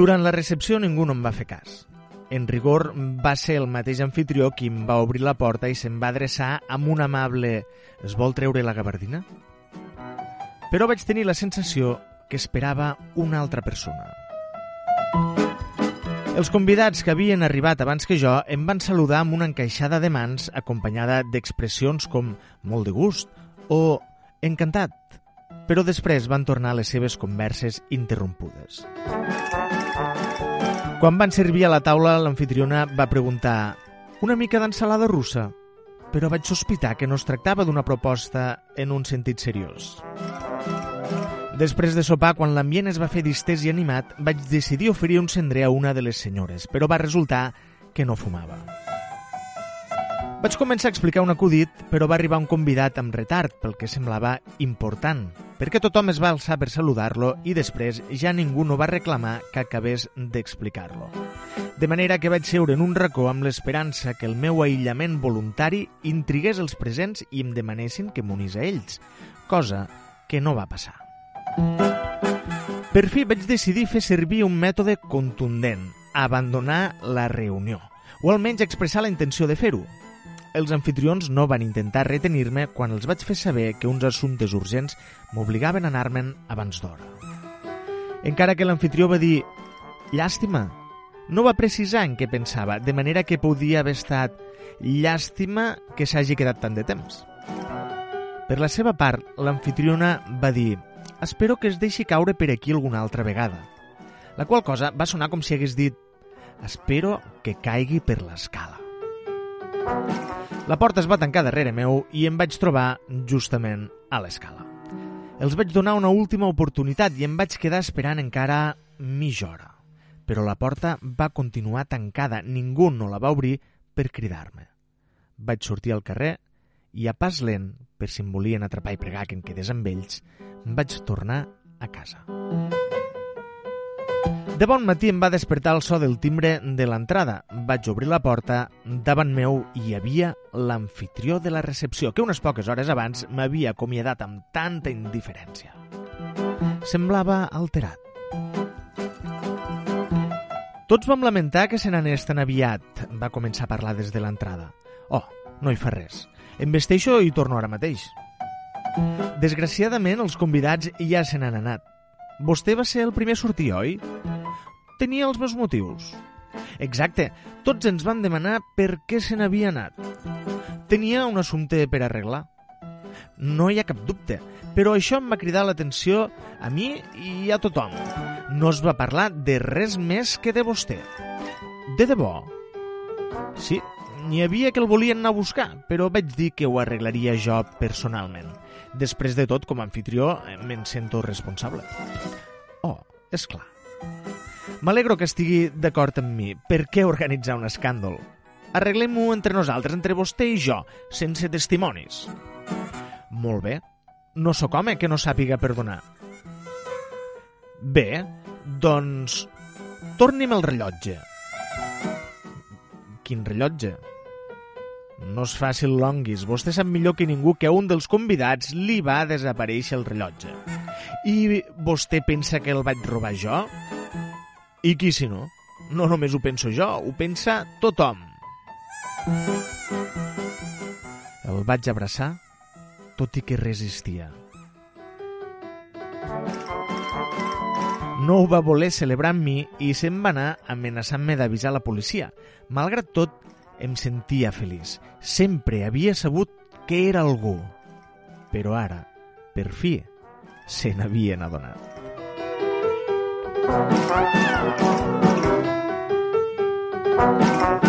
Durant la recepció ningú no em va fer cas. En rigor, va ser el mateix anfitrió qui em va obrir la porta i se'm va adreçar amb un amable «Es vol treure la gabardina?» Però vaig tenir la sensació que esperava una altra persona. Els convidats que havien arribat abans que jo em van saludar amb una encaixada de mans acompanyada d'expressions com molt de gust o encantat, però després van tornar a les seves converses interrompudes. Quan van servir a la taula, l'anfitriona va preguntar «Una mica d'ensalada russa?» Però vaig sospitar que no es tractava d'una proposta en un sentit seriós. Després de sopar, quan l'ambient es va fer distès i animat, vaig decidir oferir un cendrer a una de les senyores, però va resultar que no fumava. Vaig començar a explicar un acudit, però va arribar un convidat amb retard, pel que semblava important, perquè tothom es va alçar per saludar-lo i després ja ningú no va reclamar que acabés d'explicar-lo. De manera que vaig seure en un racó amb l'esperança que el meu aïllament voluntari intrigués els presents i em demanessin que m'unís a ells, cosa que no va passar. Per fi vaig decidir fer servir un mètode contundent, abandonar la reunió, o almenys expressar la intenció de fer-ho. Els anfitrions no van intentar retenir-me quan els vaig fer saber que uns assumptes urgents m'obligaven a anar-me'n abans d'hora. Encara que l'anfitrió va dir «Llàstima», no va precisar en què pensava, de manera que podia haver estat «Llàstima que s'hagi quedat tant de temps». Per la seva part, l'anfitriona va dir espero que es deixi caure per aquí alguna altra vegada. La qual cosa va sonar com si hagués dit espero que caigui per l'escala. La porta es va tancar darrere meu i em vaig trobar justament a l'escala. Els vaig donar una última oportunitat i em vaig quedar esperant encara mitja hora. Però la porta va continuar tancada, ningú no la va obrir per cridar-me. Vaig sortir al carrer i a pas lent, per si em volien atrapar i pregar que em quedés amb ells, vaig tornar a casa. De bon matí em va despertar el so del timbre de l'entrada. Vaig obrir la porta, davant meu hi havia l'anfitrió de la recepció, que unes poques hores abans m'havia acomiadat amb tanta indiferència. Semblava alterat. Tots vam lamentar que se n'anés tan aviat, va començar a parlar des de l'entrada. Oh, no hi fa res. Em vesteixo i torno ara mateix. Desgraciadament, els convidats ja se n'han anat. Vostè va ser el primer a sortir, oi? Tenia els meus motius. Exacte, tots ens van demanar per què se n'havia anat. Tenia un assumpte per arreglar. No hi ha cap dubte, però això em va cridar l'atenció a mi i a tothom. No es va parlar de res més que de vostè. De debò? Sí, n'hi havia que el volien anar a buscar, però vaig dir que ho arreglaria jo personalment. Després de tot, com a anfitrió, me'n sento responsable. Oh, és clar. M'alegro que estigui d'acord amb mi. Per què organitzar un escàndol? Arreglem-ho entre nosaltres, entre vostè i jo, sense testimonis. Molt bé. No sóc home que no sàpiga perdonar. Bé, doncs... Torni'm el rellotge. Quin rellotge? No és fàcil, Longuis. Vostè sap millor que ningú que un dels convidats li va desaparèixer el rellotge. I vostè pensa que el vaig robar jo? I qui si no? No només ho penso jo, ho pensa tothom. El vaig abraçar, tot i que resistia. No ho va voler celebrar amb mi i se'n va anar amenaçant-me d'avisar la policia. Malgrat tot, em sentia feliç. Sempre havia sabut que era algú. Però ara, per fi, se n'havien adonat. Thank you.